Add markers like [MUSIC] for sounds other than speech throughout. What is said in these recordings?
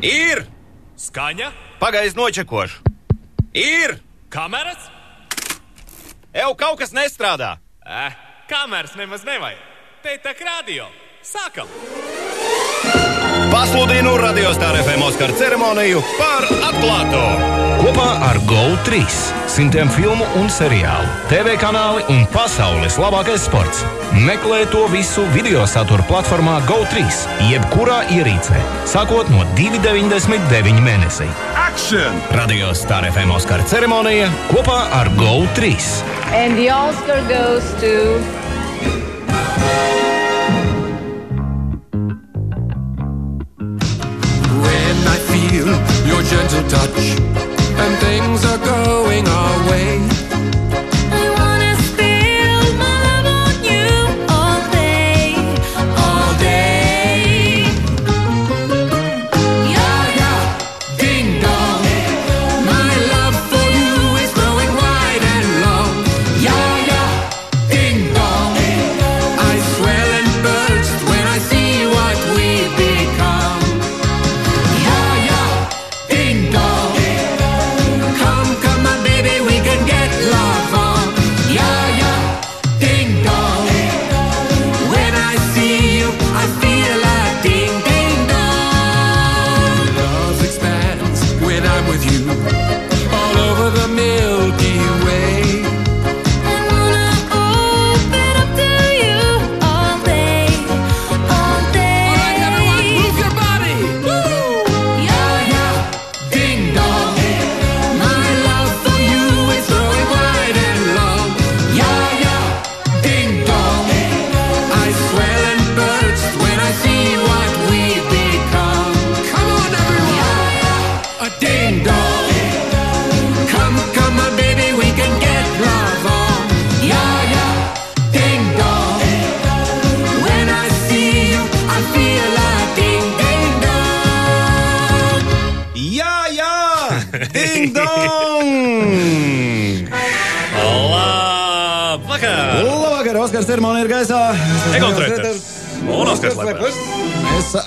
Ir! Skaņa, Pagaidzi nočekošu. Ir! kameras? Evo, kaut kas nestrādā! Eh, kameras nemaz nevajag. Te ir tā radio. Sākam! Pasludinu radiostāra FM Oskara ceremoniju par atklāto! Kopā ar GO3 simtiem filmu un seriālu, TV kanāli un pasaules labākais sports. Meklē to visu video satura platformā GO3, jebkurā ierīcē, sākot no 2,99 mēnesī. Action! Radio Star FM Oskara ceremonija kopā ar GO3. And the Oscar goes to gentle touch and things are going our way.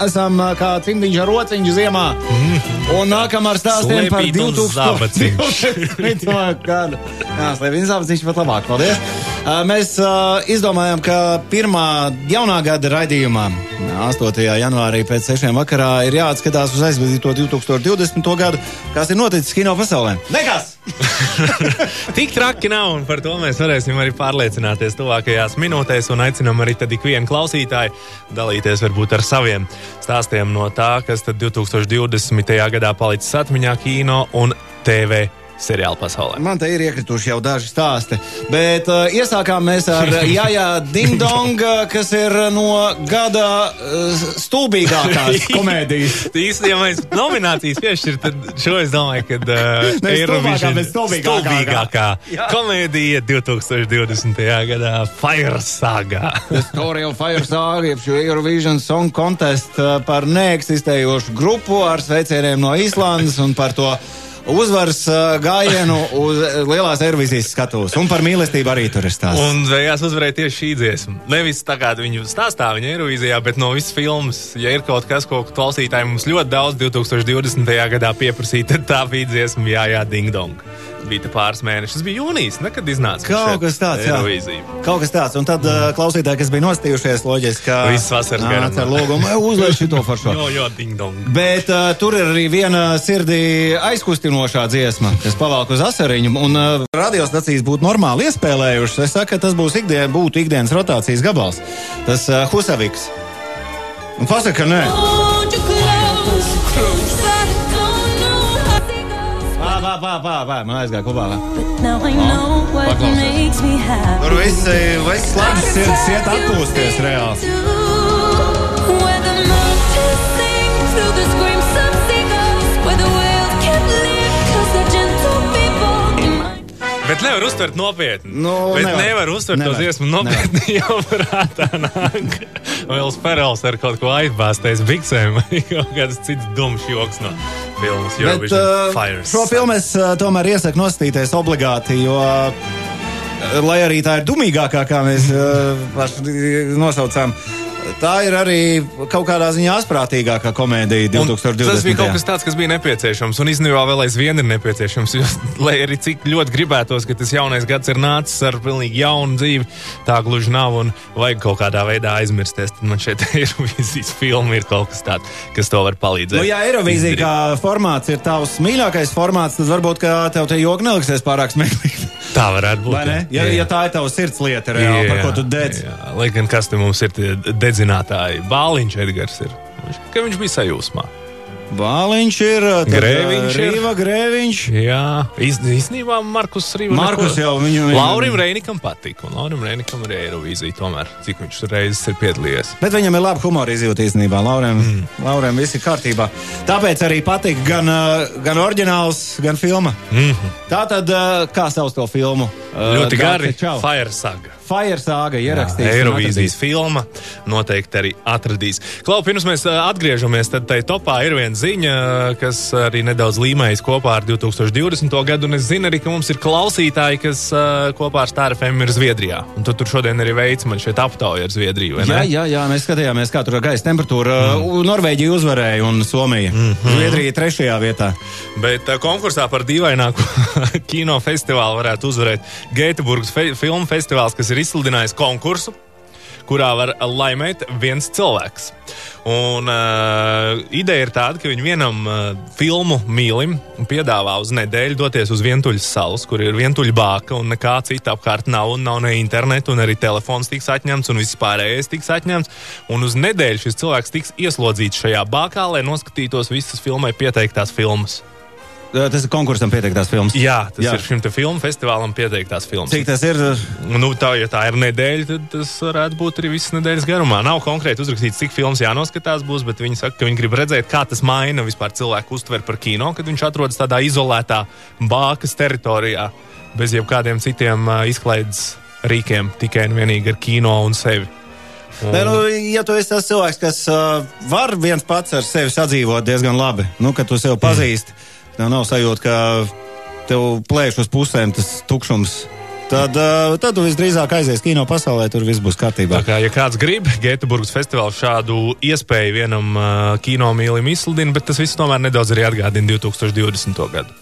Esam kā cimdiņš ar rociņu ziemā. Un nākam ar stāstiem par Sliepīt un 2020. [LAUGHS] gadu. Jā, slēpjas zābaciņš pat labāk. Paldies. Mēs izdomājām, ka pirmā jaunā gada raidījumā, 8. janvārī pēc 6. vakarā, ir jāatskatās uz aizvadīto 2020. gadu, kas ir noticis kino pasaulē. Nekas! [LAUGHS] Tik traki nav, un par to mēs varēsim arī pārliecināties tuvākajās minūtēs. Un aicinām arī ikvienu klausītāju dalīties varbūt ar saviem stāstiem no tā, kas tad 2020. gadā palicis atmiņā kino un TV seriāla pasaulē. Man te ir iekrituši jau daži stāsti, bet uh, iesākām mēs ar [LAUGHS] Jāja Dingdong, uh, kas ir no gada uh, stulbīgākās [LAUGHS] komēdijas. Īsti, ja mēs nominācijas piešķiram, tad šo es domāju, ka uh, Eirovision stulbīgākā. komēdija 2020. gadā Fire Saga. The Story of Fire Saga, jeb šo Eurovision Song Contest uh, par neeksistējošu grupu ar sveicieniem no Īslandes un par to uzvaras gājienu uz lielās Eirovizijas skatuves. Un par mīlestību arī tur ir stāsts. Un beigās uzvarēja tieši šī dziesma. Nevis tā kā viņu stāstā, viņa Eirovīzijā, bet no visas filmas. Ja ir kaut kas, ko klausītāji mums ļoti daudz 2020. gadā pieprasīja, tad tā bija dziesma Jā, jā, Ding Dong. Bija pāris mēnešus. Tas bija jūnijas, nekad iznāca. Kaut kas tāds, jā. Kaut kas tāds, un tad uh, klausītāji, kas bija nostījušies, loģiski, ka Visas vasaras. Nāca ar lūgumu, "Ej, uzliek šito foršo. [LAUGHS] Jo, jo, Ding Dong. Bet uh, tur ir arī viena sirdī aizkustinošā dziesma, kas pavalk uz asariņu. Un uh, radiostacijas būtu normāli iespēlējušas. Es saku, ka tas būs ikdien, būtu ikdienas rotācijas gabals. Tas uh, Husaviks. Un pasaka, ka nē. Pā, pā, pā, pā, pā. Man aizgāja happy. Tur viss, slēdz sirds iet atpūsties reāli. Through the screams Bet nevar uztvert nopietni. Nu, Bet nevar. nevar, nevar uztvert to Nevar. dziesmu nopietni, [LAUGHS] jo prātā nāk Vēls Perels ar kaut ko aizbāztais biksēm vai [LAUGHS] kaut kāds cits dumšs joks no filmas Bet uh, Fires. šo filmu es uh, tomēr iesaku nostīties obligāti, jo, uh, lai arī tā ir dumīgākā, kā mēs uh, nosaucām, tā ir arī kaut kādā ziņā asprātīgākā komēdija Un 2020. Tas bija kaut kas tāds, kas bija nepieciešams. Un īstenībā vēl aizvien ir nepieciešams. Jo, lai arī cik ļoti gribētos, ka tas jaunais gads ir nācis ar pilnīgi jaunu dzīvi, tā gluži nav. Un vajag kaut kādā veidā aizmirsties. Tad man šeit [LAUGHS] Eirovīzijas filma ir kaut kas tāds, kas to var palīdzēt. Nu, ja Eirovīzija kā formāts ir tavs mīļākais formāts, tad varbūt tev te joki neliksies pārāk smieklīgi. Tā varētu būt. Ne? Ja, jā. ja tā ir tava sirds lieta, reāli, par ko tu dedz. jā. Lai gan kas te mums ir tie dedzinātāji, Bāliņš Edgars ir. Viņš, viņš bija sajūsmā. Bāliņš ir. Grēviņš ir. Rīva Grēviņš. Jā, īstenībā Markus Rīvs. Markus jau viņu- viņu- Laurim Reinikam patika, un Laurim Reinikam ir Eirovīzija tomēr, cik viņš reizes ir piedalījies. Bet viņam ir laba humora izjūta īstenībā. Laurēm, mm. Laurēm viss ir kārtībā. Tāpēc arī patīk gan, uh, gan oriģināls, gan filma. Mm -hmm. Tā tad, uh, kā sauc to filmu? Uh, Ļoti gari. Dārte, čau. Fire saga. Fire sāga ierakstīts. un Eirovīzijas filma noteikti arī atradīs. Klau, pirms mēs atgriežamies, tad tai topā ir viena ziņa, kas arī nedaudz līmējas kopā ar 2020. gadu. Un es zinu arī, ka mums ir klausītāji, kas kopā ar Stāra FM ir Zviedrijā. Un tu tur šodien arī veids man šeit aptauju ar Zviedriju. Jā, jā, jā, mēs skatījāmies, kā tur ir gaisa temperatūra. Mm. Norvēģija uzvarēja un Somija. Mm -hmm. Zviedrija trešajā vietā. Bet konkursā par dīvaināko [LAUGHS] kino festivālu varētu uzvarēt Gēteburgas fe filmu festivāls, kas ir izsludinājis konkursu, kurā var laimēt viens cilvēks. Un uh, ideja ir tāda, ka viņi vienam uh, filmu mīlim piedāvā uz nedēļu doties uz vientuļas salas, kur ir vientuļa bāka un nekā cita apkārt nav, un nav ne internetu, un arī telefons tiks atņemts, un viss pārējais tiks atņemts. Un uz nedēļu šis cilvēks tiks ieslodzīts šajā bākā, lai noskatītos visas filmai pieteiktās filmas. Uh, Tas ir konkursam pieteiktās filmas. Jā, tas Jā. Ir šim filmu festivālam pieteiktās filmas. Cik tas ir? Nu, tā, ja tā ir nedēļa, tad tas varētu būt arī visas nedēļas garumā. Nav konkrēti uzrakstīts, cik filmas jānoskatās būs, bet viņi saka, ka viņi grib redzēt, kā tas maina vispār cilvēku uztveri par kino, kad viņš atrodas tādā izolētā bākas teritorijā, bez jebkādiem citiem uh, izklaides rīkiem, tikai un vienīgi ar kino un sevi. Un, Nē, nu, ja tu esi tas cilvēks, kas uh, var viens pats ar sevi sadzīvot diezgan labi, nu, ka tu sevi pazīsti, tev nav sajūta, ka tev plēš uz pusēm tas tukšums. Tad, tad visdrīzāk aizies kino pasaulē, tur viss būs kārtībā. Tā kā, ja kāds grib, Gēteburgas festivāls šādu iespēju vienam uh, kino mīlim izsludina, bet tas viss tomēr nedaudz arī atgādina 2020. gadu.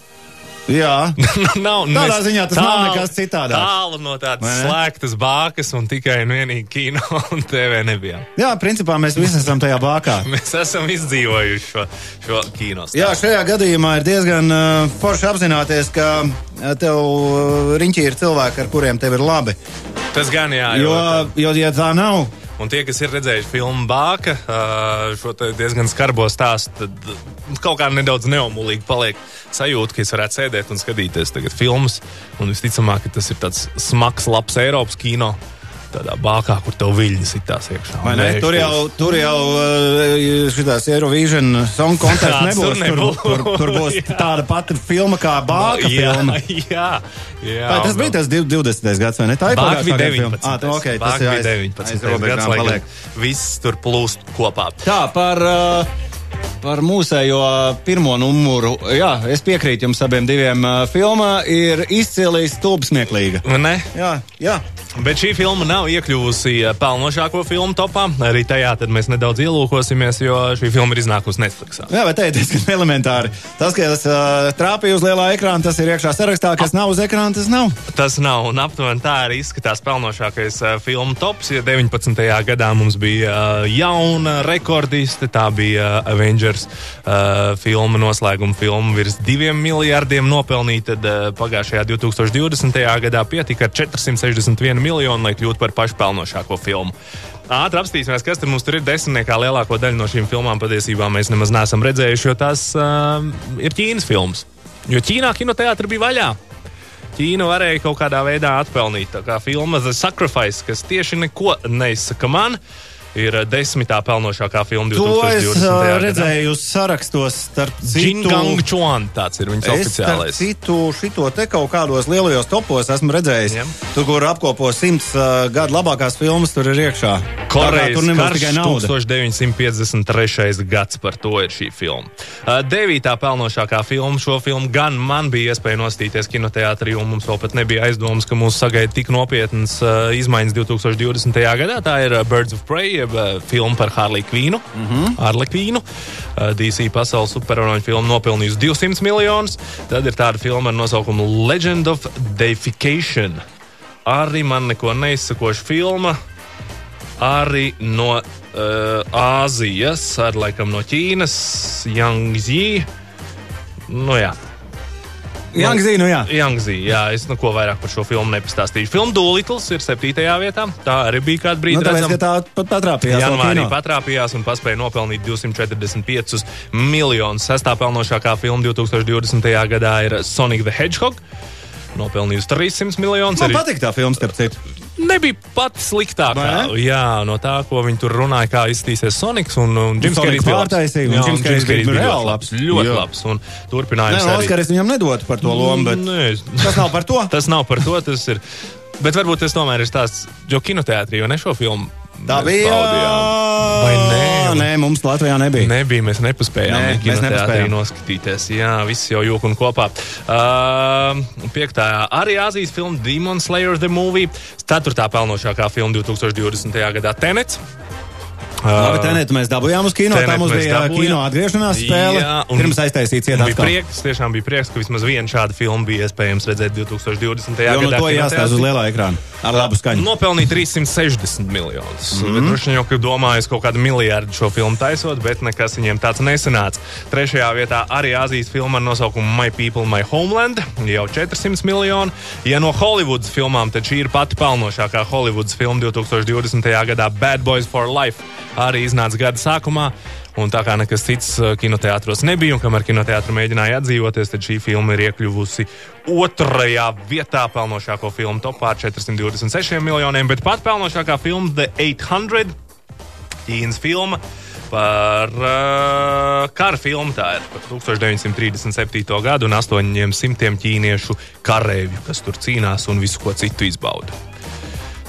Jā, [LAUGHS] nav, Tādā mēs ziņā tas nav nekas citādāks. Tālu no tādas ne? slēgtas bākas un tikai un vienīgi kino [LAUGHS] un TV nebijām. jā, principā mēs visi esam tajā bākā. [LAUGHS] Mēs esam izdzīvojuši šo, šo kino Jā, stāstu. šajā gadījumā ir diezgan uh, forši apzināties, ka uh, tev uh, riņķī ir cilvēki, ar kuriem tev ir labi. Tas gan jā, Jo, jo. jo ja tā nav, Un tie, kas ir redzējuši filmu Bāka, šo diezgan skarbo stāstu, tad ā, kaut kā nedaudz neomulīgi paliek sajūta, ka es varētu sēdēt un skatīties filmas. Un visticamāk, tas ir tāds smags, labs Eiropas kino. Tādā bākā, kur tev viļņas ir tās iekšā. Vai ne? Vējš Tur jau, tur jau šitās Eurovision song contest [LAUGHS] Tāds tur nebūs. Tur, nebūs. tur, tur būs [LAUGHS] tāda pati filma kā Bāka [LAUGHS] jā, filma. jā, jā. Vai tas bija tas div- 20. gads, vai ne? Tā ir Bāka bija pagājušā gada filma. 19. Ah, tā, okay, tas Bāka ir bija aiz- 19. aiz gads, lai paliek. viss tur plūst kopā. Tā, par, uh, par mūsējo pirmo numuru. Jā, es piekrītu jums abiem diviem. Uh, Filma ir izcili stulbsmieklīga. Vai Ne? Jā, jā. Bet šī filma nav iekļuvusi eh, pelnošāko filmu topā. Arī tajā mēs nedaudz ielūkosimies, jo šī filma ir iznākusi Netflix. Jā, bet teikt, diezgan elementāri. Tas, kas uh, trāpīja uz lielā ekrāna, tas ir iekšā sarakstā, kas nav uz ekrāna, tas nav. Tas nav, un aptuveni tā arī izskatās pelnošākais uh, filmu tops. Ja 19. gadā mums bija uh, jauna rekordiste, tā bija Avengers uh, filma, noslēguma filma virs diviem miljardiem nopelnīta, tad uh, pagājušajā 2020. gadā pietika ar 461 miljonu, lai kļūtu par pašpelnošāko filmu. Ātri apstīsimies, kas tur mums tur ir desmitniekā. Lielāko daļu no šīm filmām patiesībā mēs nemaz neesam redzējuši, jo tās uh, ir Ķīnas filmas. Jo Ķīnā kinoteātris bija vaļā. Ķīna varēja kaut kādā veidā atpelnīt. Tā kā filma The Sacrifice, kas tieši neko neizsaka man, ir desmitā pelnošākā filma To es 2020. uh, redzēju sarakstos starp. Chuan, tāds ir viņas Es oficiālais. citu šito te kaut kādos lielajos topos esmu redzējis. Jā. Tur, kur apkopo simts uh, gadu labākās filmas, tur ir iekšā. Korejas tur karš tikai nauda. 1953. gads par to ir šī filma. Uh, Devītā pelnošākā filma. Šo filmu gan man bija iespēja nostīties kinoteātrī, un mums vēl pat nebija aizdomas, ka mūs sagaida tik nopietnas uh, izmaiņas 2020. gadā. Tā ir uh, Birds of Prey, jeb uh, filma par Harliju Kvīnu. Mm -hmm. Harlekvīnu. Uh, DC pasaules supervaroņu filma nopelnījusi 200 miljonus. Tad ir tāda filma ar nosaukumu Legend of Deification. Arī man neko neizsakoša filma. Arī no uh, Āzijas, ar laikam no Ķīnas, Yangzi. Nu jā, Jankzī, nu jā. Youngzī, jā, es neko vairāk par šo filmu nepastāstīšu. Filma Dūlitls ir 7. vietā. Tā arī bija kāda brīdi. Nu, tāpēc, redzama. ka tā pat patrāpījās. Janvārī patrāpījās un paspēja nopelnīt 245 miljonus. Sestā pelnošākā filma 2020. gadā ir Sonic the Hedgehog. Nopelnījusi 300 miljonus. Man Arī patīk tā filma, starp citu. Nebija pati sliktākā. Ne? Jā, no tā, ko viņi tur runāja, kā izskatīsies Sonics un, un Jims Kerijs bija un Jā, Jims Kerijs bija reāli ļoti labs. Ļoti Jā. labs. Un Nē, turpinājums no arī. Oskaras viņam nedod par to lomu, bet Nē, tas nav par to. [LAUGHS] Tas nav par to, tas ir. Bet varbūt tas tomēr ir tāds, jo kinoteātrī jau ne šo filmu. Tā mēs bija. nē? Nē, mums Latvijā nebija. Nebija, mēs nepaspējām. Nē, mēs nepaspējām. noskatīties. Jā, viss jau jūka un kopā. Uh, piektā arī Azijas filma Demon Slayer The Movie. Ceturtā pelnošākā filma 2020. gadā Tenets. Labi, tenēt, mēs dabūjām uz kino. Tā Tenet mums mēs bija dabūjām. kino atgriešanās spēle. Jā, un Pirms aiztaisīts iet atkal. prieks, tiešām bija prieks, ka vismaz viena šāda filma bija iespējams redzēt 2020. Jo nu gadā. to jāstāsta uz lielā ekrāna ar labu skaņu. Nopelnīja 360 miljonus. Mm. -hmm. Droši vien jau ka domāju, kaut kādu miljardu šo filmu taisot, bet nekas viņiem tāds nesanāca. Trešajā vietā arī Azijas filma ar nosaukumu My People, My Homeland. Jau 400 miljoni. Ja no Hollywoodas filmām, tad šī ir pati pelnošākā Hollywoodas filma 2020. gadā Bad Boys for Life. Arī iznāca gada sākumā. Un tā kā nekas cits uh, kinoteātros nebija, un kamēr kinoteātris mēģināja atdzīvoties, tad šī filma ir iekļuvusi otrajā vietā pelnošāko filmu topā ar 426 miljoniem, bet pat pelnošākā filma The 800 Ķīnas filma. Par uh, kara filmu tā ir par 1937. gadu un 800 ķīniešu kareivju, kas tur cīnās un visu ko citu izbauda.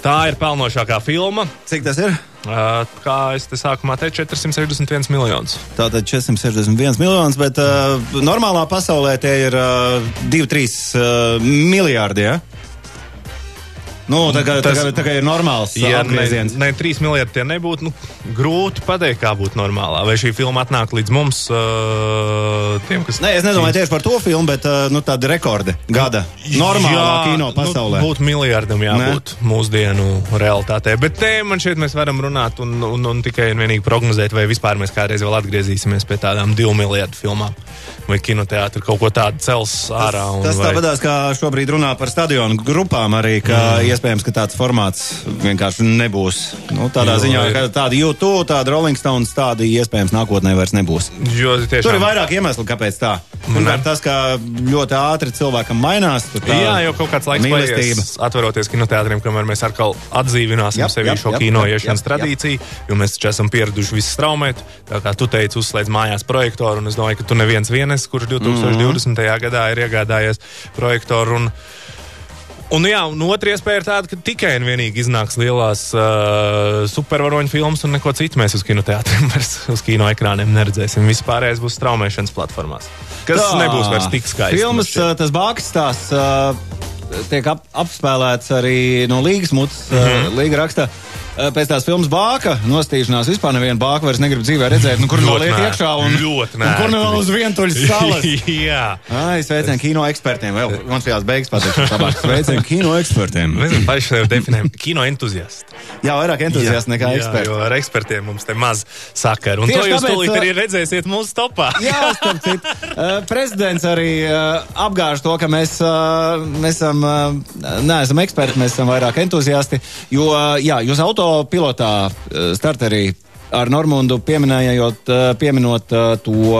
Tā ir pelnošākā filma. Cik tas ir? Uh, kā es te sākumā teicu, 461 miljonus. Tātad 461 miljonus, bet uh, normālā pasaulē tie ir uh, 2-3 uh, miljārdi. Ja? Nu, tā, kā, Tas- tā, kā, tā kā ir normāls Ja ja, ne, apgrieziens. ne 3 miljardi tie nebūtu, nu, grūti pateikt, kā būtu normālā. Vai šī filma atnāk līdz mums, uh, tiem, kas. Nē, es nedomāju tieši par to filmu, bet uh, nu, tāda rekorda gada. Normālā kino pasaulē. Nu, būtu miljardam jābūt ne? mūsdienu realitātē. Bet te man šeit mēs varam runāt un, un, un tikai un vienīgi prognozēt, vai vispār mēs kādreiz vēl atgriezīsimies pie tādām divu miljardu filmām. Vai kinoteātris kaut ko tādu cels ārā. un Tas vai- tāpatās, kā šobrīd runā par stadionu grupām, arī ka mm. Iespējams, ka tāds formāts vienkārši nebūs. Nu, tādā Jo, ziņā, ka tāda YouTube, tāda Rolling Stones, tāda iespējams nākotnē vairs nebūs. Jo Tur tiešām. ir vairāk iemeslu, kāpēc tā. Pirmkārt, tas, ka ļoti ātri cilvēkam mainās. tur Jā, jau kaut kāds laiks mīlestība. atveroties kinoteātriem, kamēr mēs atkal atdzīvināsim Jap, sevi jap, šo jap, kino jap, iešanas jap, jap. tradīciju, jo mēs taču esam pieraduši visu straumēt. Tā kā tu teici, uzslēdz mājās projektoru, un es domāju, ka tu neviens vienes, kurš 2020. gadā ir iegādājies projektoru. Un, Un, jā, un otra iespēja ir tāda, ka tikai un vienīgi iznāks lielās uh, supervaroņu filmas, un neko citu mēs uz kinoteātriem, vairs uz kino ekrāniem neredzēsim. Vispārējais būs straumēšanas platformās, kas Tā. nebūs vairs tik skaisti. Filmas, uh, tas bāks tās uh, tiek ap, apspēlēts arī no līgas mutes. Mm. -hmm. Līga raksta. Uh, Pēc tās filmas bāka nostīšanās vispār nevienu bāku vairs negribu dzīvē redzēt. Nu, kur nē- iekšā un, ļoti un kur nav uz vientuļas salas. [LAUGHS] Jā. Ai, sveicien kino ekspertiem. Vēl mums jās beigas pateikt. labāk. Sveicien kino ekspertiem. Mēs paši sevi definējam kino entuziasti. Jā, vairāk entuziasti nekā eksperti. jo ar ekspertiem mums te maz sakara. Un Tieši to jūs tāpēc, tūlīt arī redzēsiet mūsu topā. [LAUGHS] Jā, starp citu. Uh, prezidents arī uh, apgāž to, ka mēs, uh, mēs esam, neesam eksperti, mēs esam vairāk entuziasti. Jo, jā, jūs autopilotā uh, starterī ar Normundu pieminējot, uh, pieminot uh, to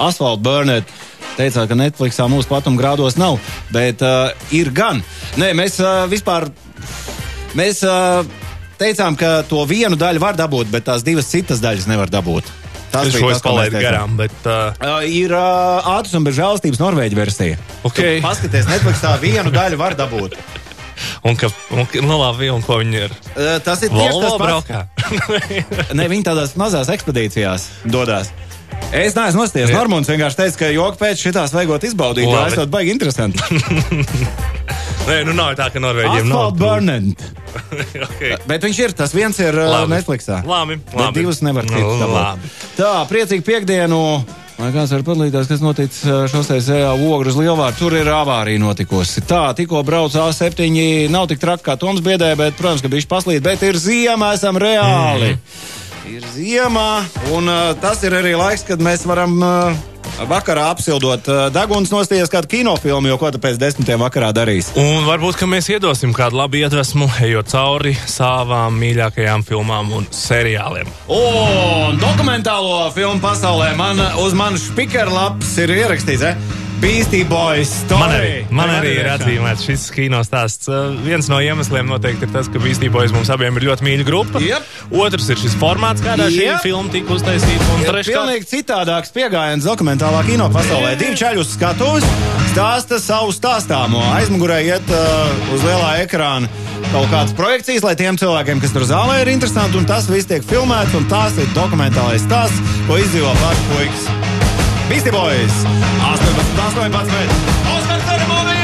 asfaltu burnet. Teicāt, ka Netflixā mūsu platuma grādos nav, bet uh, ir gan. Nē, mēs uh, vispār. Mēs uh, teicām, ka to vienu daļu var dabūt, bet tās divas citas daļas nevar dabūt. Tas Es bija šo tas, es ko mēs palaidu garām, bet. Uh, Uh, ir uh, ātrs un bez žēlastības Norvēģa versija. Ok. Tu Paskaties, Netflixā vienu daļu var dabūt. Un, ka, un, nu, labi, un ko viņi ir? Tas ir Volvo braukā. [LAUGHS] Ne, viņi tādās mazās ekspedīcijās dodas. Es neesmu nostājies. Jā. Normons vienkārši teica, ka joku pēc šitās vajagot izbaudīt. Tas ir baigi interesanti. [LAUGHS] Nē, nu nav tā, ka Norvēģiem nav. Asphalt burning. [LAUGHS] okay. Bet viņš ir. Tas viens ir Labi. Netflixā. Labi, Bet labi. divas nevar citas Nu, labi. Tā, priecīgi piekdienu. Vai kāds var padalīties, kas noticis šoseis ejā ogru uz lielvārdu? Tur ir avārija notikusi. Tā, tikko brauc A7, nav tik traki kā Toms biedē, bet, protams, ka bišķi paslīd, bet ir ziema, esam reāli. Mhm. Ir ziema, un uh, tas ir arī laiks, kad mēs varam uh, vakarā apsildot uh, deguns nostāties kādu kinofilmu, jo ko tu pēc desmitiem vakarā darīs? Un varbūt ka mēs iedosim kādu labu iedvesmu, ejot cauri savām mīļākajām filmām un seriāliem. Un dokumentālo filmu pasaulē man uz manas speakerlapas ir ierakstīts, eh? Beastie Boys. Story. Man arī, man arī ir atzīmēts šis kino stāsts. Uh, viens no iemesliem noteikti ir tas, ka Beastie Boys mums abiem ir ļoti mīļa grupa. Jep. Otrs ir šis formāts, kādā šī Jep. filma tika uztaisīta. Un Ir treškārt, pilnīgi citādāks pieejams dokumentālā kino pasaulē. Divi čaļi uz skatuves stāsta savu stāstāmo. Aizmugurē iet uh, uz lielā ekrāna kaut kādas projekcijas, lai tiem cilvēkiem, kas tur zālē ir interesanti, un tas viss tiek filmēts, un tās ir dokumentālais stāsts, ko izdzīvo paši puikas. Beastie Boys 18, 18. Oskar ceremonijā!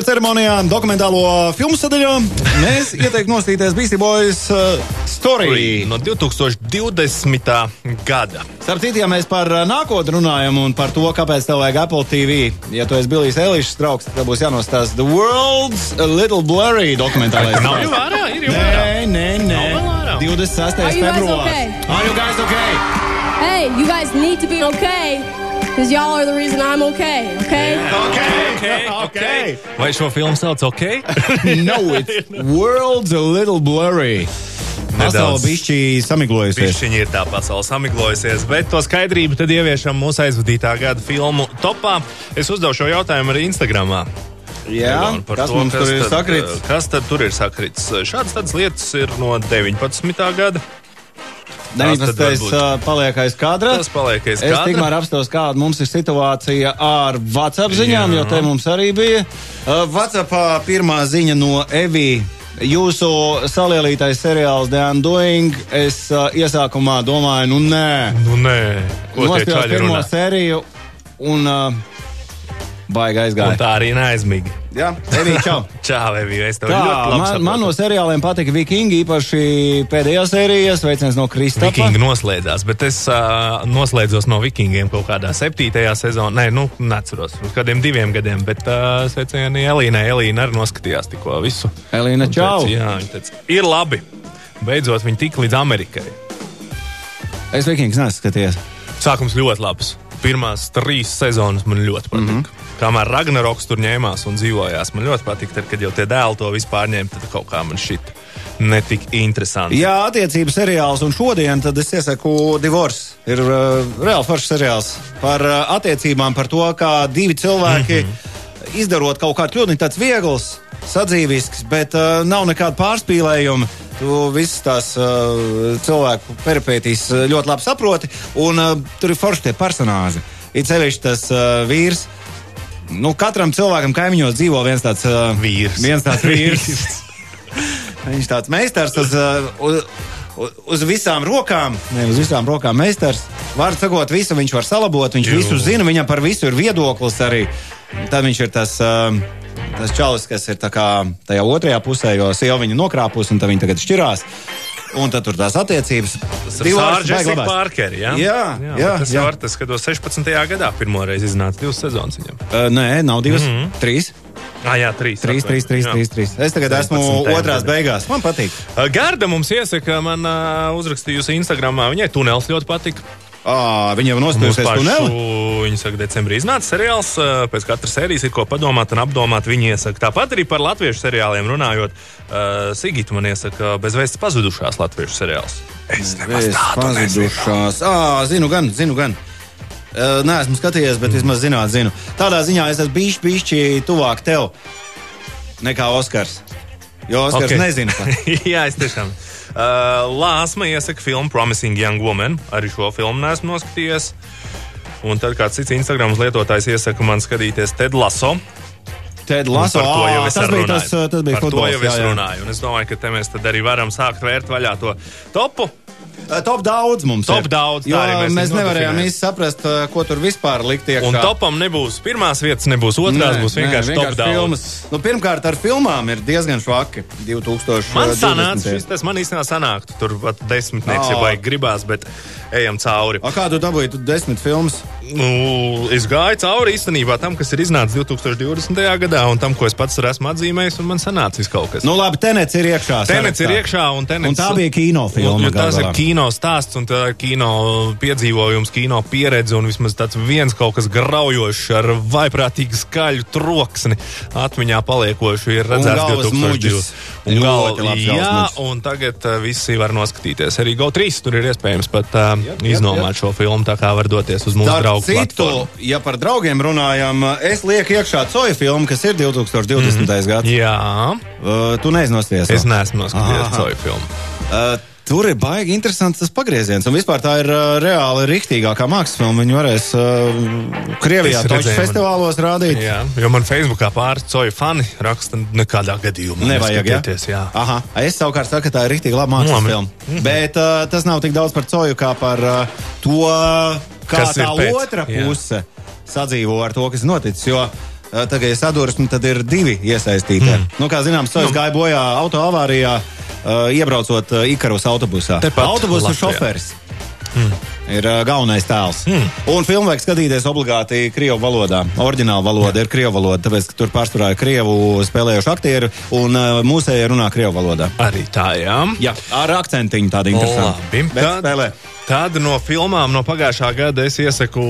Oskara ceremonijā, dokumentālo filmu sadaļā, mēs [LAUGHS] ieteiktu nostīties Beastie Boys uh, story. No 2020. gada. Starp citu, ja mēs par uh, nākotni runājam un par to, kāpēc tev vajag Apple TV, ja tu esi Bilijs Elišs draugs, tad būs jānostāsta The World's a Little Blurry dokumentālais. Nav jau vērā, ir jau vērā. Nē, nē, nē. Nav vēl ārā. 26. Are you guys februārs. okay? Are you guys okay? Hey, you guys need to be okay. Because y'all are the reason I'm okay, okay? Okay, okay. Vai šo filmu sauc OK? [LAUGHS] no, it's World's a Little Blurry. Pasaule bišķi samiglojusies. Viņa ir tā pasaule samiglojusies, bet to skaidrību tad ieviešam mūsu aizvadītā gada filmu topā. Es uzdevu šo jautājumu arī Instagramā. Jā, par kas to, mums tur ir tad, sakrits? Kas tad tur ir sakrits? Šādas lietas ir no 19. gada. Tas tad 19. varbūt- uh, paliek aiz kadra. Tas paliek aiz Es kadra. tikmēr apstāstu, kāda mums ir situācija ar WhatsApp ziņām, Jā. jo te mums arī bija. Uh, WhatsAppā pirmā ziņa no Evī. Jūsu salielītais seriāls The Undoing. Es uh, iesākumā domāju, nu nē, Nu, nē, ko čaļi pirmo runā. sēriju un uh, baigi Un aizgāja. tā arī neaizmīgi. Jā, Evī, čau! [LAUGHS] Čau, Evija, es tev Tā, ļoti labi man, saprotu. man no seriāliem patika Vikingi, īpaši pēdējā sērija. Sveiciens no Kristapa. Vikingi noslēdzās, bet es uh, noslēdzos no vikingiem kaut kādā septītajā sezonā. Nē, nu, neatceros, uz kādiem diviem gadiem, bet uh, sveicieni Elīnai. Elīna arī noskatījās tikko visu. Elīna, Un čau! Teica, jā, viņa teica, ir labi. Beidzot, viņi tika līdz Amerikai. Es Vikings neskaties. Sākums ļoti labs. Pirmās trīs sezonas man ļoti patika. Mm -hmm. Kamēr Ragnaroks tur ņēmās un dzīvojās, man ļoti patika. Tad, kad jau tie dēli to vispār ņēma, tad kaut kā man šit netika interesanti. Jā, attiecības seriāls, un šodien tad es iesaku Divorce. Ir uh, reāli foršs seriāls par uh, attiecībām, par to, kā divi cilvēki mm -hmm. izdarot kaut kādu kļūdu, tāds viegls, sadzīvisks, bet uh, nav nekāda pārspīlējuma. Tu visas tās uh, cilvēku peripētīs uh, ļoti labi saproti, un uh, tur ir forši tie personāži. Ir sevišķi tas uh, vīrs. Nu, katram cilvēkam kaimiņos dzīvo viens tāds uh, Vīrs. Viens tāds vīrs. [LAUGHS] Viņš tāds meistars uz, uh, uz, uz- uz visām rokām. Ne, uz visām rokām meistars. Var sakot, visu viņš var salabot, viņš Jū. visu zina, viņam par visu ir viedoklis arī. Tad viņš ir tas. Uh, Tas čalis, kas ir tajā otrajā pusē, jo sieva viņu nokrāpus, un viņi tagad šķirās. Un tad tur tās attiecības. Baigi Jessica labās. Parker. Jā, Jā, jā, tas jā. ir tas, kad 16. gadā pirmo reizi iznāca divas sezonas viņam. Uh, nē, nav divas, mm -hmm. trīs. Ah, jā, trīs. Trīs, trīs, trīs, trīs, trīs. Es tagad esmu 17. otrās beigās. Man patīk. Uh, Garda mums iesaka, man uh, uzrakstījusi Instagramā, viņai tunels ļoti patika. À, viņa jau pašu, tuneli. viņa saka, decembrī iznāca seriāls. Pēc katras sērijas ir ko padomāt un apdomāt. Viņa iesaka, tāpat arī par latviešu seriāliem runājot. Uh, Sigita man iesaka, bezvēsts pazudušās latviešu seriāls. Es nemaz pazudušās. À, zinu, gan, zinu, gan. Uh, Nē, esmu skatījies, bet vismaz zināt, zinu. Tādā ziņā es esmu bijis pišķi tuvāk tev nekā Oskars. Jo Oskars Ok. okay. nezina. pat. [LAUGHS] Jā, es tiešām. Uh, Lāsma iesaka filmu Promising Young Woman. Arī šo filmu neesmu noskatījies. Un tad kāds cits Instagram lietotājs iesaka man skatīties Ted Lasso. Ted par to jau ā, es tas bija tas, tas bija par to futbols. jau es runāju. Un es domāju, ka te mēs tad arī varam sākt vērt vaļā to topu. Uh, Top daudz mums Top ir. daudz, Jo arī mēs mēs nevarējām īsti saprast, uh, ko tur vispār likt iekšā. Un topam nebūs pirmās vietas, nebūs otrās, būs vienkārši top daudz. filmas. Nu, pirmkārt, ar filmām ir diezgan švaki. 2000. Man sanāca, šis tas man īstenībā sanāktu. Tur pat desmitnieks, ja Ā. vajag gribās, bet ejam cauri. A, kā tu dabūji tu desmit filmas? Nu, es gāju cauri īstenībā tam, kas ir iznācis 2020. gadā, un tam, ko es pats esmu atzīmējis, un man sanācis kaut kas. Nu, labi, tenets ir iekšā. Tenets ir iekšā, un, tenets, Un tā bija kinofilma, jo tas ir kino stāsts, un tā ir kino piedzīvojums, kino pieredze, un vismaz tāds viens kaut kas graujošs ar vaiprātīgu skaļu troksni atmiņā paliekošu ir redzēts galvas 2020. muģis. Un Ļoti gal, jā, un tagad uh, visi var noskatīties. Arī GO3 tur ir iespējams pat uh, iznomāt šo filmu, tā kā var doties uz mūsu Starp draugu citu, platformu. ja par draugiem runājam, es lieku iekšā Coja filmu, kas ir 2020. Mm. gads. Jā, Uh, tu neiznosties. es neesmu noskatījies šo filmu. Uh, tur ir baigi interesants tas pagrieziens. Un vispār tā ir uh, reāli rīktīgākā mākslas filma. Viņu varēs uh, Krievijā toču redzēju, man- festivālos rādīt. Jā, jo man Facebookā pāris coju fani raksta, nekādā gadījumā Nevajag, ja? neskatieties, jā. Aha. Es savukārt saku, ka tā ir rīktīgi laba mākslas Labi. filma. Bet uh, tas nav tik daudz par Coju kā par uh, to, kā Kas tā pēc, otra jā. puse sadzīvo ar to, kas noticis. Jo tagad ir sadursme, tad ir divi iesaistītie. Mm. Nu, kā zināms, Cojas gāja bojā auto avārijā, iebraucot uh, Ikarus autobusā. Tepat Autobusu Latvijā. šoferis. Ir uh, galvenais tēls. Mm. Un filmu vajag skatīties obligāti krievu valodā. Oriģināla valoda Jā. ir krievu valoda, tāpēc, tur pārsvarā ir krievu spēlējuši aktieri un uh, mūsēji runā krievu valodā. Arī tā, jā. Jā, ar akcentiņu tādu interesantu. Tad-. Tad no filmām no pagājušā gada es iesaku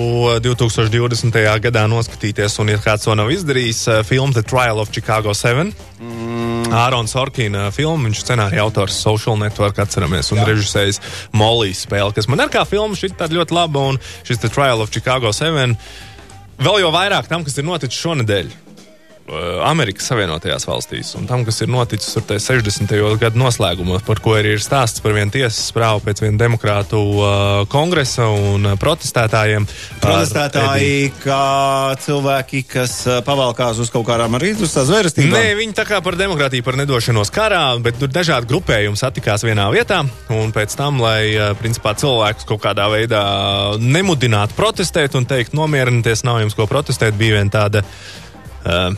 2020. gadā noskatīties, un, ja kāds to nav izdarījis, filmu The Trial of Chicago 7. Mm. Ārons Sorkina filma, viņš scenārija autors Social Network, atceramies, un režisējis Molijas spēli, kas man ir kā filma, šī tāda ļoti laba, un šis Trial of Chicago 7 vēl jau vairāk tam, kas ir noticis šonadēļ. Uh, Amerikas Savienotajās valstīs un tam, kas ir noticis tajā 60. gadu noslēgumā, par ko arī ir stāsts par vienu tiesas sprāvu pēc viena demokrātu uh, kongresa un uh, protestētājiem. Protestētāji, kā cilvēki, kas pavalkās uz kaut kādām arī uz tās zvērstībām. Nē, viņi tā kā par demokrātiju, par nedošanos karā, bet tur dažādi grupējumi satikās vienā vietā. Un pēc tam, lai eh, principā, cilvēkus kaut kādā veidā nemudinātu protestēt un teikt, nomierinieties, nav jums ko protestēt, bija viena tāda uh,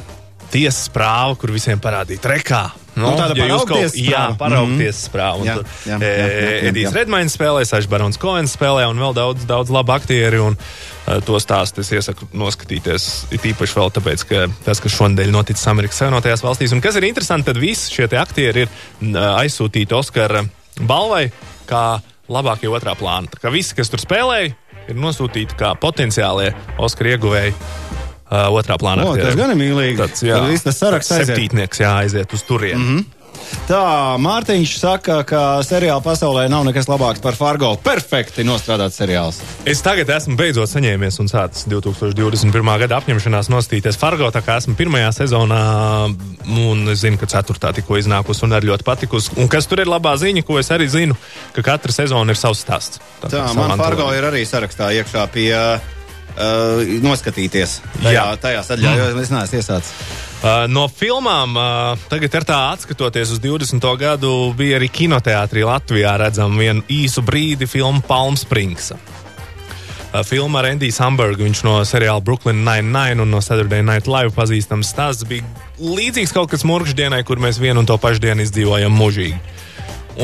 tiesas prāva, kur visiem parādīja trekā. Nu, tāda ja jūs kaut- prāva. paraugties. Un Jā, tur, jā, e, jā, jā, jā, Edijs jā. Redmains spēlē, Sašs Barons Koens spēlē un vēl daudz, daudz labu aktieri. Un, uh, to stāstu es iesaku noskatīties. It īpaši vēl tāpēc, ka tas, kas šonadēļ noticis Amerikas Savienotajās valstīs, un kas ir interesanti, tad visi šie aktieri ir uh, aizsūtīti Oskara balvai kā labākie otrā plāna. Tā kā visi, kas tur spēlēja, ir nosūtīti kā potenciālie Oskara ieguvēji. Uh, otrā plānā. O, tas gan ir mīlīgi. Tāds, jā, tas saraksts aiziet. septītnieks jāaiziet uz turieni. Mm -hmm. Tā, Mārtiņš saka, ka seriāla pasaulē nav nekas labāks par Fargo. Perfekti nostrādāts seriāls. Es tagad esmu beidzot saņēmies un sācis 2021. gada apņemšanās nostīties Fargo. Tā kā esmu pirmajā sezonā, un es zinu, ka ceturtā tikko iznākusi un arī ļoti patikusi. Un kas tur ir labā ziņa, ko es arī zinu, ka katra sezona ir savs stāsts. Tā, kā man Fargo ir arī sarakstā iekšā pie uh, noskatīties. Tajā, Jā. tajā sadaļā, jo es neesmu iesācis. Uh, no filmām, uh, tagad ar tā atskatoties uz 20. gadu, bija arī kinoteātrī Latvijā redzama viena īsu brīdi filma Palm Springs. Uh, Filma ar Endiju Sambergu, viņš no seriāla Brooklyn Nine-Nine un no Saturday Night Live pazīstams stāsts bija līdzīgs kaut kas mūždienai, kur mēs vienu un to pašu dienu izdzīvojam mūžīgi.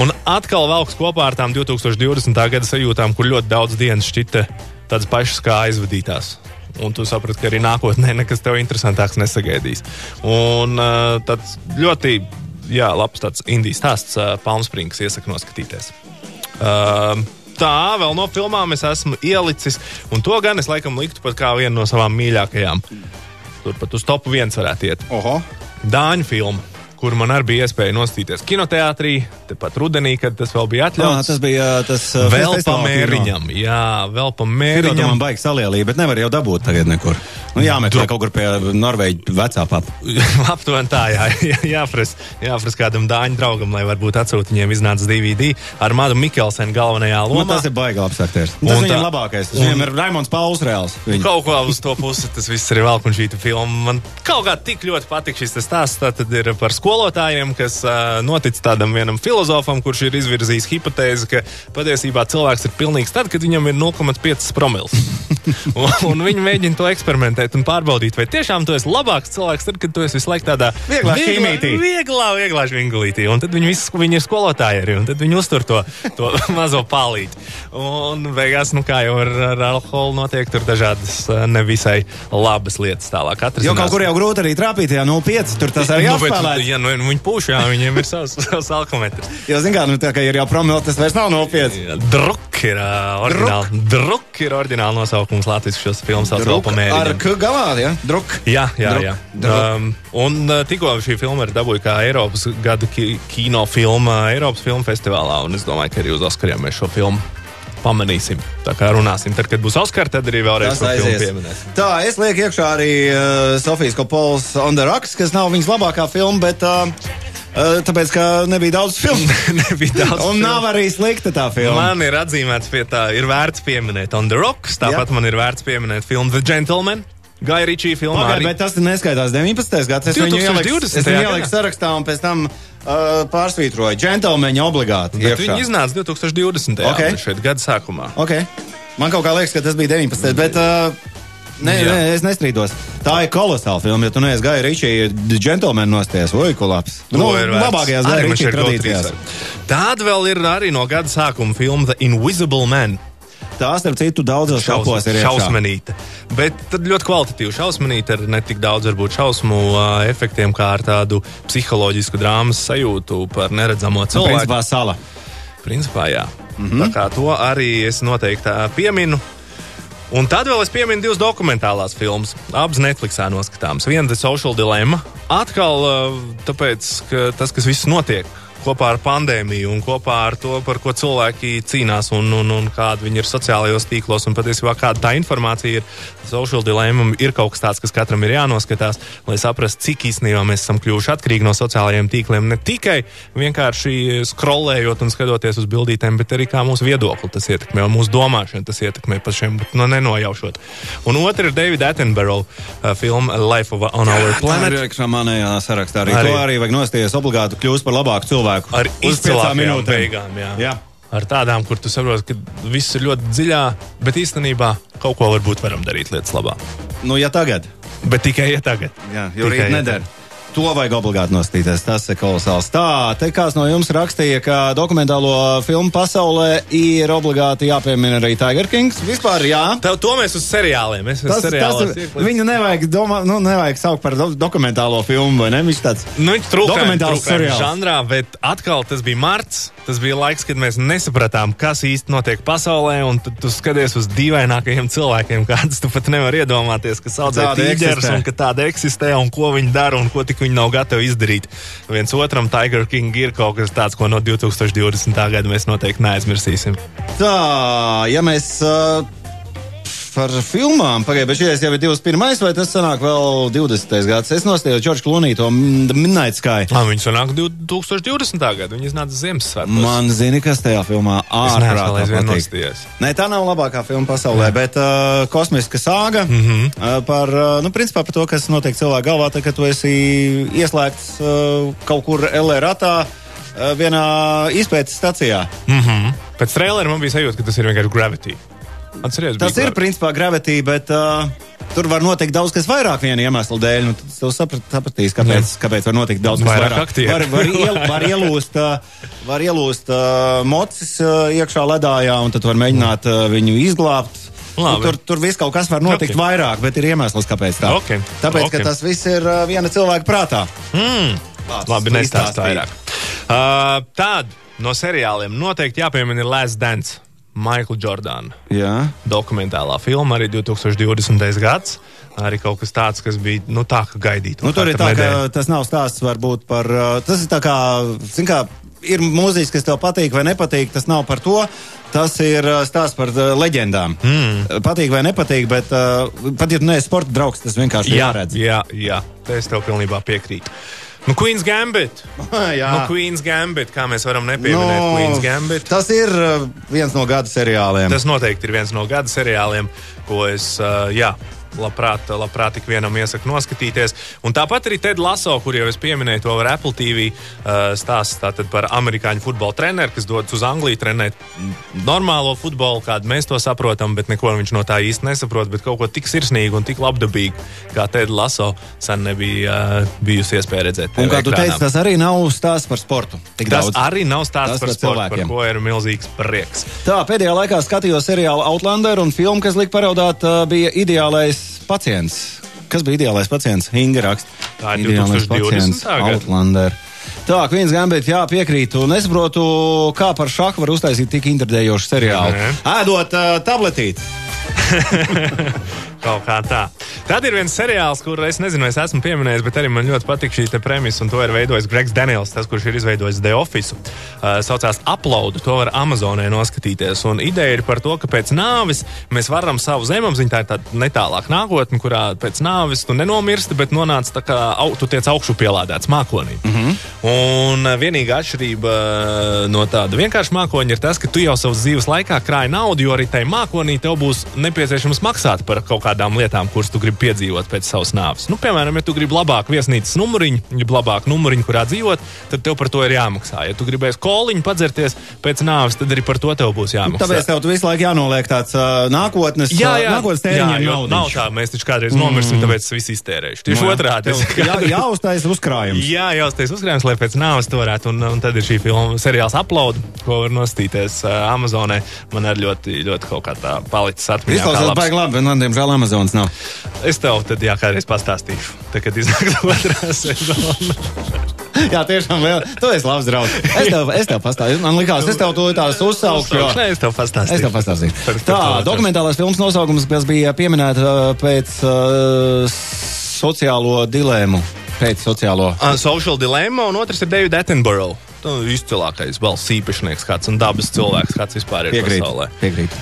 Un atkal velks kopā ar tām 2020. gada sajūtām, kur ļoti daudz dienas šķita tādas pašas kā aizvadītās. Un tu saprati, ka arī nākotnē nekas tev interesantāks nesagaidīs. Un uh, tāds ļoti jā, labs tāds indijas stāsts, uh, Palm Springs, iesaku noskatīties. Uh, tā vēl no filmām es esmu ielicis, un to gan es laikam liktu pat kā vienu no savām mīļākajām. Turpat uz topu viens varētu iet. Oho! Dāņu filmu, kur man arī bija iespēja nostīties kinoteātrī, tepat rudenī, kad tas vēl bija Jā, atļauts. tas bija uh, tas uh, vēl pa mēriņam, jā, vēl pa mēriņam. baigi salielī, bet nevar jau dabūt tagad nekur. Nu, jāmeklē kaut kur pie Norvēģa vecā papa. [LAUGHS] Aptuveni tā, jā, jā, jāprasa, jāprasa kādam dāņu draugam, lai varbūt atsūta viņiem iznāca DVD ar Madu Mikelsenu galvenajā Nu, lomā. tas ir baigi labs aktieris. Tas Un viņam tā- labākais. Tas un- viņam ir Raimons Pauls reāls. Viņa. Kaut kā uz to pusi tas viss ir vēl, un šī filma man kaut kā tik ļoti patīk. Šis stāsts tad ir par skolotājiem, kas uh, notic tādam vienam filozofam, kurš ir izvirzījis hipotēzi, ka patiesībā cilvēks ir pilnīgs tad, kad viņam ir 0,5 promils. [LAUGHS] un, un viņi mēģina to eksperimentēt un pārbaudīt, vai tiešām tu esi labāks cilvēks, tad, kad tu esi visu laiku tādā Vieglā šķīmītī. Vieglā, vieglā žvingulītī. Un tad viņi, visi, viņi ir skolotāji arī, un tad viņi uztur to, to [LAUGHS] mazo palīti. Un beigās, nu kā jau ar, ar alkoholu notiek, tur dažādas nevisai labas lietas tālāk. Jo kaut kur jau grūti arī trāpīt, ja 0,5 tur tas arī [LAUGHS] nu, bet, jāspēlē. Ja, nu, viņi pūš, jā, viņiem ir savs, [LAUGHS] savs alkometrs. Jo, zin kā, nu, tā kā ir jau promils, tas vairs nav 0,5. Druk ir uh, oriģināli. Druk ir oriģināli nosaukums Latvijas šos filmas pa Ar. K galā, ja? Druk. Jā, jā, Druk, jā. druk. Um, un uh, tikko šī filma ir dabūjusi kā Eiropas gada ki kino filma Eiropas filmu festivālā. Un es domāju, ka arī uz Oskariem mēs šo filmu pamanīsim. Tā kā runāsim, tad, kad būs Oskars, tad arī vēlreiz pieminēsim. Tā, es lieku iekšā arī uh, Sofijas Kopols On the Rocks, kas nav viņas labākā filma, bet uh, tāpēc, ka nebija daudz filmu. [LAUGHS] Nebija daudz. Un filmu. nav arī slikta tā filma. Man ir atzīmēts pie tā, ir vērts pieminēt On the Rocks. Tāpat Jā. man ir vērts pieminēt filmu The Gentleman. Gai Ričī filmā. Pagaid, arī- bet tas neskaitās 19. gads. Es viņu ieliku, 2020. es viņu gadā. ieliku sarakstā un pēc tam uh, pārsvītroju. Džentlmeņa obligāti. Viņi iznāca 2020. Ok. Okay. šeit gada sākumā. Okay. Man kaut kā liekas, ka tas bija 19. bet. Uh, Nē, Jā. nē, es nestrīdos. Tā ir kolosāla filma. Ja tu neesi gājis Ričija, džentlmenis nosties, oi. To ir vērts. labākajās man Ričija tradīcijās. Tāda vēl ir arī no gada sākuma filma The Invisible Man. Tā, starp citu, daudzos šausmos ir šausmanīta. Bet ļoti kvalitatīva šausmanīta ar ne tik daudz varbūt šausmu efektiem, kā ar tādu psiholoģisku drāmas sajūtu par neredzamo Nu, cilvēku. Principā sala. Principā, jā. Mm. -hmm. Tā kā to arī es noteikti pieminu. Un tad vēl es pieminu divas dokumentālās filmas. Abas Netflixā noskatāmas. Viena ir Social Dilemma. Atkal tāpēc, ka tas, kas viss notiek kopā ar pandēmiju un kopā ar to, par ko cilvēki cīnās un, un, un kāda viņi ir sociālajos tīklos un patiesībā kāda tā informācija ir. Social dilemma ir kaut kas tāds, kas katram ir jānoskatās, lai saprastu, cik īstenībā mēs esam kļuvuši atkarīgi no sociālajiem tīkliem. Ne tikai vienkārši scrollējot un skatoties uz bildītēm, bet arī kā mūsu viedokli tas ietekmē, un mūsu domāšanu tas ietekmē pašiem, no nenojaušot. Un otra ir Davida Attenborough uh, filma Life of, on Our Tā ir Planet. iekšā manējā sarakstā. Arī. arī. to arī vajag nosties obligāti kļūst par labāku cilvēku. Ar Uz piecām izcilākajām beigām. Jā. Jā. Ar tādām, kur tu saproti, ka viss ir ļoti dziļā, bet īstenībā kaut ko varbūt varam darīt lietas labā. Nu, ja tagad, Bet tikai ja tagad. jā, jo rīt nedara. To vajag obligāti nostīties. Tas ir kolosāls. Tā, te kāds no jums rakstīja, ka dokumentālo filmu pasaulē ir obligāti jāpiemina arī Tiger Kings. Vispār jā. Tev, to mēs uz seriāliem. Mēs Tas, tas, ieklīdam. viņu nevajag, domā, nu, nevajag saukt par do dokumentālo filmu, vai ne? Viņš tāds Nu, viņš trūkst dokumentāls seriāls. žanrā, bet atkal tas bija marts. Tas bija laiks, kad mēs nesapratām, kas īsti notiek pasaulē. Un tad tu skaties uz dīvainākajiem cilvēkiem, [LAUGHS] kādus tu pat nevari iedomāties, kas audzē Tādi tīģerus eksistē. un ka tāda eksistē un ko viņi dara un ko tik viņi nav gatavi izdarīt. Viens otram Tiger King ir kaut kas tāds, ko no 2020. gada mēs noteikti neaizmirsīsim. Tā, ja mēs uh, par filmām pagaidām, bet šis jau ir 21. vai tas sanāk vēl 20. gads? Es nostājos Čorča Klunī to Midnight Sky. Ah, viņi sanāk 2020. gada. Viņi iznāca Ziemassvētkos. Man zini, kas tajā filmā nostājies. Nē, tā nav labākā filma pasaulē, bet uh, kosmiska sāga mm. -hmm. uh, par, uh, nu, principā par to, kas notiek cilvēku galvā, tad, kad tu esi ieslēgts uh, kaut kur LR ratā uh, vienā izpētes stacijā. Mm -hmm. Pēc trījuma man bija sajūta, ka tas ir vienkārši gravity. Atceries, Tas ir Gravity? principā gravitī, bet uh, tur var notikt daudz kas vairāk viena iemesla dēļ. Nu, tad tu saprat, sapratīs, kāpēc, kāpēc var notikt daudz kas Vairāk vairāk. Var, var, iel, [LAUGHS] var ielūst, uh, var ielūst uh, mocis uh, iekšā ledājā, un tad var mēģināt uh, viņu izglābt. Labi. Nu, tur, tur viss kaut kas var notikt Ok. okay. vairāk, bet ir iemesls, kāpēc tā. Ok. Tāpēc, Ok. ka tas viss ir uh, viena cilvēka prātā. Mm. Vārds Labi, nestāst vairāk. Uh, Tāda no seriāliem noteikti jāpiemina Last Dance. Maikla Jordāna Jā. dokumentālā filma arī 2020. gads. Arī kaut kas tāds, kas bija nu, tā, ka gaidīt. Nu, tur ir tā, ka tas nav stāsts varbūt par. uh, Tas ir tā kā, zin kā, ir mūziķis, kas tev patīk vai nepatīk, tas nav par to. Tas ir uh, stāsts par uh, leģendām. Mm. Patīk vai nepatīk, bet pat ja tu neesi sporta draugs, tas vienkārši Jā, jāredz. jā, jā, es tev pilnībā piekrītu. Nu, Queen's Gambit. [LAUGHS] jā. Nu, Queen's Gambit, kā mēs varam nepieminēt no, Queen's Gambit. tas ir uh, viens no gada seriāliem. Tas noteikti ir viens no gada seriāliem, ko es, uh, jā, labprāt, labprāt ik vienam iesaku noskatīties. Un tāpat arī Ted Laso, kur jau es pieminēju to ar Apple TV uh, stāstu tātad par amerikāņu futbola treneru, kas dodas uz Angliju trenēt normālo futbolu, kādu mēs to saprotam, bet neko viņš no tā īsti nesaprot. Bet kaut ko tik sirsnīgu un tik labdabīgu, kā Ted Laso, sen nebija uh, bijusi iespēja redzēt. Un TV kā tu ekrānā. teici, tas arī nav stāsts par sportu. Tik Tas daudz. arī nav stāsts Tas par par sportu, par cilvēkiem. ko ir milzīgs prieks. Tā, pēdējā laikā skatījos seriālu Outlander un filmu, kas lika paraudāt, bija ideālais pacients. Kas bija ideālais pacients? Inga raksta. Tā ir Ideālais 2020. pacients. Outlander. Tā, Queen's Gambit, jā, piekrītu. Un es saprotu, kā par šahu var uztaisīt tik interdējošu seriālu. Nē. Ēdot uh, tabletīti. [LAUGHS] Kaut kā tā. Tad ir viens seriāls, kur es nezinu, es esmu pieminējis, bet arī man ļoti patīk šī premisa, un to ir veidojis Gregs Daniels, tas, kurš ir izveidojis The Office. Uh, saucās Upload, to var Amazonē noskatīties. Un ideja ir par to, ka pēc nāves mēs varam savu zemapziņu, tā ir tāda netālāka nākotne, kurā pēc nāves tu nenomirsti, bet nonāc tā kā au, tu tiec augšu pielādēts mākonī. Mm -hmm. Un uh, vienīgā atšķirība uh, no tāda vienkārša mākoņa ir tas, ka tu jau savas dzīves laikā krāji naudu, jo arī tai mākonī tev būs nepieciešams maksāt par kaut kādām lietām, kuras tu gribi piedzīvot pēc savas nāves. Nu, piemēram, ja tu gribi labāku viesnīcas numuriņu, gribi labāku numuriņu, kurā dzīvot, tad tev par to ir jāmaksā. Ja tu gribēsi koliņu padzerties pēc nāves, tad arī par to tev būs jāmaksā. Tāpēc tev visu laiku jānoliek tāds uh, nākotnes, Jā, jā, nākotnes naudiņš. nav tā. Mēs taču kādreiz nomirsim, tāpēc es visu iztērēšu. Tieši Nu jā. otrādi. Jā, jāuztaisa uzkrājums. Jā, jāuztais uzkrājums, lai pēc nāves to varētu. Un, un tad ir šī filma, seriāls upload, ko var nostīties uh, Amazonē. Man arī ļoti, ļoti kaut kā tā palicis atmiņā. labs. baigi labi, man, diemžēl, Amazonas nav. Es tev tad jā, kādreiz pastāstīšu, tad, kad iznāks [LAUGHS] otrā sezona. [LAUGHS] Jā, tiešām vēl. Tu esi labs draugs. Es tev, es tev pastāstīšu. Man liekas, es tev to tās uzsaukšu. jo- Nē, es tev pastāstīšu. Es tev pastāstīšu. Par- par Tā, dokumentālās filmas nosaukums, kas bija pieminēta uh, pēc uh, sociālo dilēmu. Pēc sociālo. Uh, Social Dilemma, un otrs ir David Attenborough. nu, izcilākais valsts īpašnieks kāds un dabas cilvēks, kāds vispār ir Piekrīt. pasaulē. Piekrīt.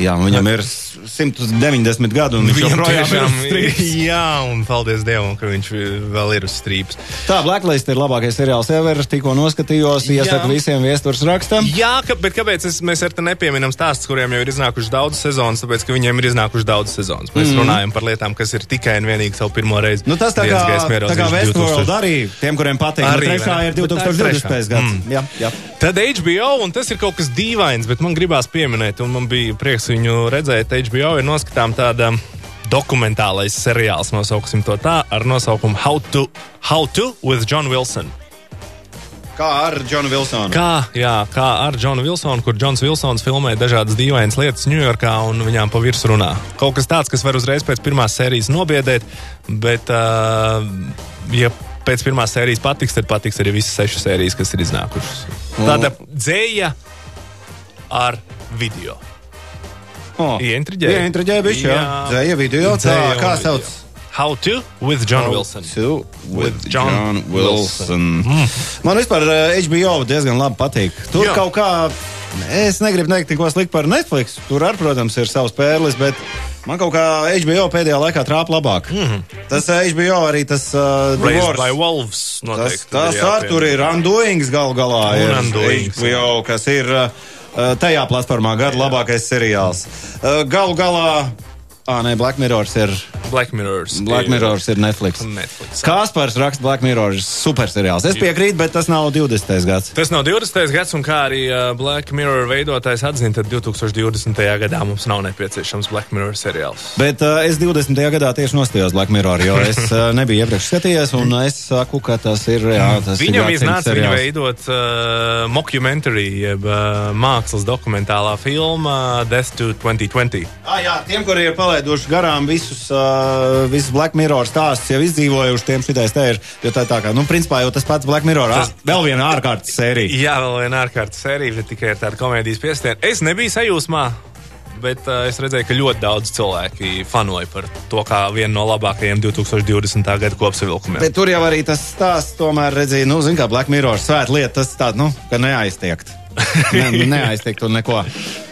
Jā, viņam ir 190 gadu, un viņš joprojām ir uz strīpas. [LAUGHS] Jā, un paldies Dievam, ka viņš vēl ir uz strīpas. Tā, Blacklist ir labākais seriāls ever. Tikko noskatījos, iesaku visiem viestures rakstam. Jā, ka, bet kāpēc es, mēs ar te nepieminam stāstus, kuriem jau ir iznākuši daudz sezonas? Tāpēc, ka viņiem ir iznākuši daudz sezonas. Mēs mm. runājam par lietām, kas ir tikai un vienīgi savu pirmo reizi. Nu, tas tā kā, tā kā Westworld 2000. arī tiem, kuriem patīk. Nu, trešā ir Bet tā ir 2020. trešā. gads. Mm. Jā, jā. Tad HBO, un tas ir kaut kas dīvains, bet man gribās pieminēt, un man bija prieks viņu redzēt. HBO ir noskatām tāda dokumentālais seriāls, nosauksim to tā, ar nosaukumu How to, How to with John Wilson. Kā ar Džonu Vilsonu? Kā, jā, kā ar Džonu Vilsonu, kur Džons Vilsons filmē dažādas dīvainas lietas Ņujorkā un viņām pa virsmu runā. Kaut kas tāds, kas var uzreiz pēc pirmās sērijas nobiedēt, bet, uh, ja pēc pirmās sērijas patiks, tad patiks arī visas sešas sērijas, kas ir iznākušas. Tāda dzēja ar video. Oh. Ieintriģēja? Ieintriģēja, bišķi, jā. Dzēja video. Tā, Dzēja kā video. sauc? How to with John Wilson. To with With John John, Wilson. Mm. Man vispār eh, HBO diezgan labi patīk. Tur Jā. kaut kā, es negribu teikt neko sliktu par Netflix. Tur arī, protams, ir savs pērlis, bet man kaut kā HBO pēdējā laikā trāpa labāk. Mm -hmm. Tas eh, HBO arī tas uh. Raised Divorce. by Wolves. Tas, noteikti tas ir ar tur ir Undoings gal galā. Un ir Undoings, HBO, kas ir uh, tajā platformā gada labākais seriāls. Uh, galu galā, ah, nē, Black Mirrors ir. Black Mirrors. Black Mirrors ir Netflix. Netflix. Kaspars raksta Black Mirrors super seriāls. Es piekrītu, bet tas nav 20. gads. Tas nav 20. gads, un kā arī Black Mirror veidotājs atzina, tad 2020. gadā mums nav nepieciešams Black Mirror seriāls. Bet uh, es 20. gadā tieši nostājos Black Mirror, jo es uh, [LAUGHS] nebiju iepriekš skatījies, un es saku, ka tas ir. Jā, tas ir Viņam iznāca viņa veidot uh, mockumentary, jeb uh, mākslas dokumentālā filma Death to 2020. Ah, jā, tiem, kuri ir palaiduši garām visus, uh, visus Black Mirror stāstus, jau izdzīvojuši, tiem šitais te ir. Jo tā ir tā kā, nu, principā jau tas pats Black Mirror. Tas- Vēl viena ārkārtas sērija. Jā, vēl viena ārkārtas sērija, bet tikai ar tādu komēdijas piestienu. Es nebiju sajūsmā. Bet uh, es redzēju, ka ļoti daudz cilvēki fanoja par to, kā vienu no labākajiem 2020. gada kopsavilkumiem. Bet tur jau arī tas stāsts, tomēr redzēja, nu, zina, kā Black Mirror svēta lieta, tas tāds, nu, ka neaiztiekt. [LAUGHS] ne, neaiztiekt un neko.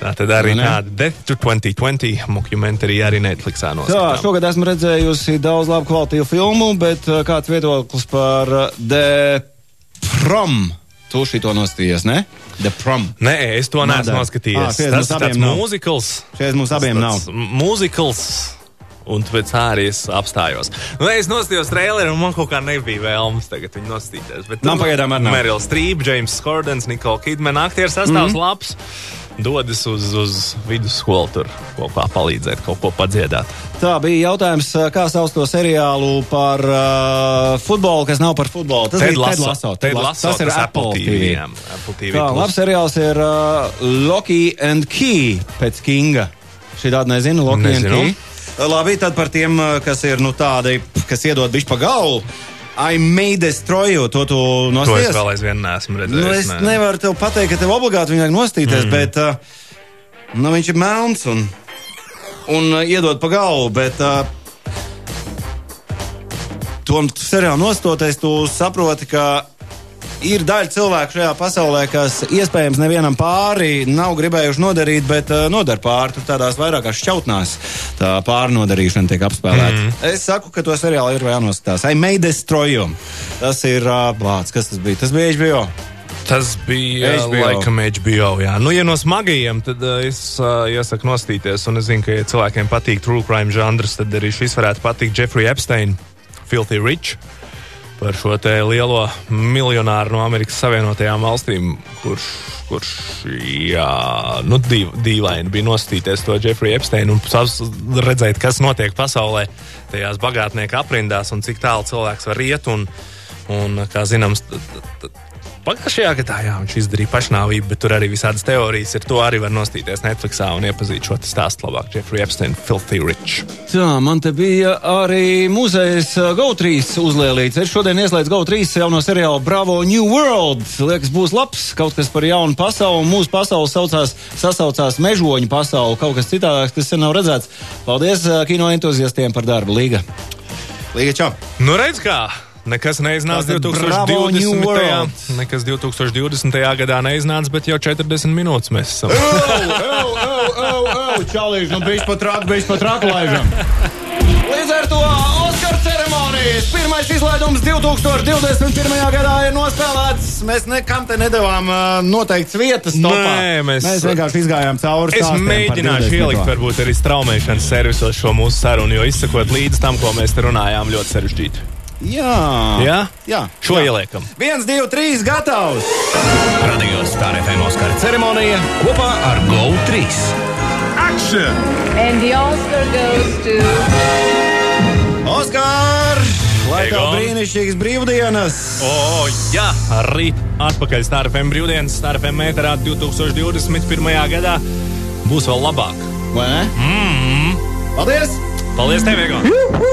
Tā tad arī Nu, tāda Death to 2020 mockumentary arī Netflixā Jā, noskatām. šogad esmu redzējusi daudz labu kvalitīvu filmu, bet uh, kāds viedoklis par uh, The Prom? Tu šito nostījies, ne? The Prom. Nē, es to neesmu noskatījies. Ā, šies tas ir tāds mūzikls. Šeit mums abiem nav. Mūzikls. Un pēc tā arī es apstājos. Nu, es nostājos traileru, un man kaut kā nebija vēlmes tagad viņu nostīties. Bet Man pagaidām arī nav. Merila Strīpa, James Skordens, Nikola Kidmana aktieru sastāvs mm -hmm. labs. Dodas uz, uz vidusskolu tur kaut kā palīdzēt, kaut ko padziedāt. Tā bija jautājums, kā sauc to seriālu par uh, futbolu, kas nav par futbolu. Tas Ted bija Ted Lasso. Lasso. Ted Lasso, tas ir tas Apple Apple TV. TV, Apple TV Tā, labs seriāls ir uh, Loki and Key pēc Kinga. Šī tāda nezinu, Loki Nezinu. and Key. Labi, tad par tiem, kas ir nu, tādi, kas iedod bišķi pa galvu. I may destroy you, to tu To es vēl aizvien neesmu redzējis. Nu, es nē. nevaru tev pateikt, ka tev obligāti viņai nostīties, mm. bet uh, nu, viņš ir melns un, un uh, iedod pa galvu. Bet, uh, to seriālu nostoties, tu saproti, ka ir daļa cilvēku šajā pasaulē, kas iespējams nevienam pāri nav gribējuši nodarīt, bet uh, nodara pāri. Tur tādās vairākās šķautnās tā pārnodarīšana tiek apspēlēta. Mm. Es saku, ka to seriālu ir jānoskatās. I may destroy you. Tas ir uh, blāts, kas tas bija? Tas bija HBO. Tas bija HBO. Laikam HBO. Jā. Nu, ja no smagajiem, tad uh, es uh, iesaku nostīties. Un es zinu, ka, ja cilvēkiem patīk true crime žanrs, tad arī šis varētu patikt Jeffrey Epstein, Filthy Rich. Par šo lielo miljonāru no Amerikas Savienotajām valstīm, kurš, kurš jā, nu, dīv, dīvaini bija nostīties to Jeffrey Epsteinu un redzēt, kas notiek pasaulē, tajās bagātnieku aprindās un cik tālu cilvēks var iet. Un, un, kā zināms, t- t- t- Pagājušajā gadā jā, viņš izdarīja pašnāvību, bet tur arī visādas teorijas ir. To arī var nostīties Netflixā un iepazīt šo stāstu labāk. Jeffrey Epstein, Filthy Rich. Tā, man te bija arī muzejs uh, GO3 uzlielīts. Es šodien ieslēdzu GO3 jauno seriālu Bravo New World. Liekas, būs labs kaut kas par jaunu pasauli. Mūsu pasaule saucās, sasaucās mežoņu pasauli, kaut kas citādāks, kas sen nav redzēts. Paldies uh, kino entuziastiem par darbu. Līga. Līga, čau! Nu, redz, kā Nekas neiznāca Tātad Bravo New 2020. World. Nekas 2020. gadā neiznāca, bet jau 40 minūtes mēs esam. Čalīši, nu bijis pat rāk, bijis pat rāk laižam. Līdz ar to Oskara ceremonijas pirmais izlaidums 2021. gadā ir nospēlēts. Mēs nekam te nedavām uh, noteikts vietas. Topā. Nē, mēs- mēs vienkārši izgājām cauri. Es mēģināšu 20. ielikt, varbūt arī straumēšanas servisos šo mūsu sarunu, jo izsakot līdz tam, ko mēs te runājām, ļoti sarežģīti. Jā, Jā? jā. Šo jā. ieliekam. Viens, divi, trīs, gatavs! Radio Star FM Oskara ceremonija kopā ar GO3. And the Oscar goes to. Oskar! Lai tev brīnišķīgas brīvdienas! O, jā, arī atpakaļ Starfem brīvdienas, Starfem metrā 2021. gadā būs vēl labāk. Vai ne? Mm. Paldies! Paldies, tev, Egon!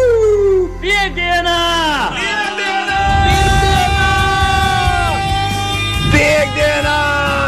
Bigena! Bigena! Bigena! Bigena!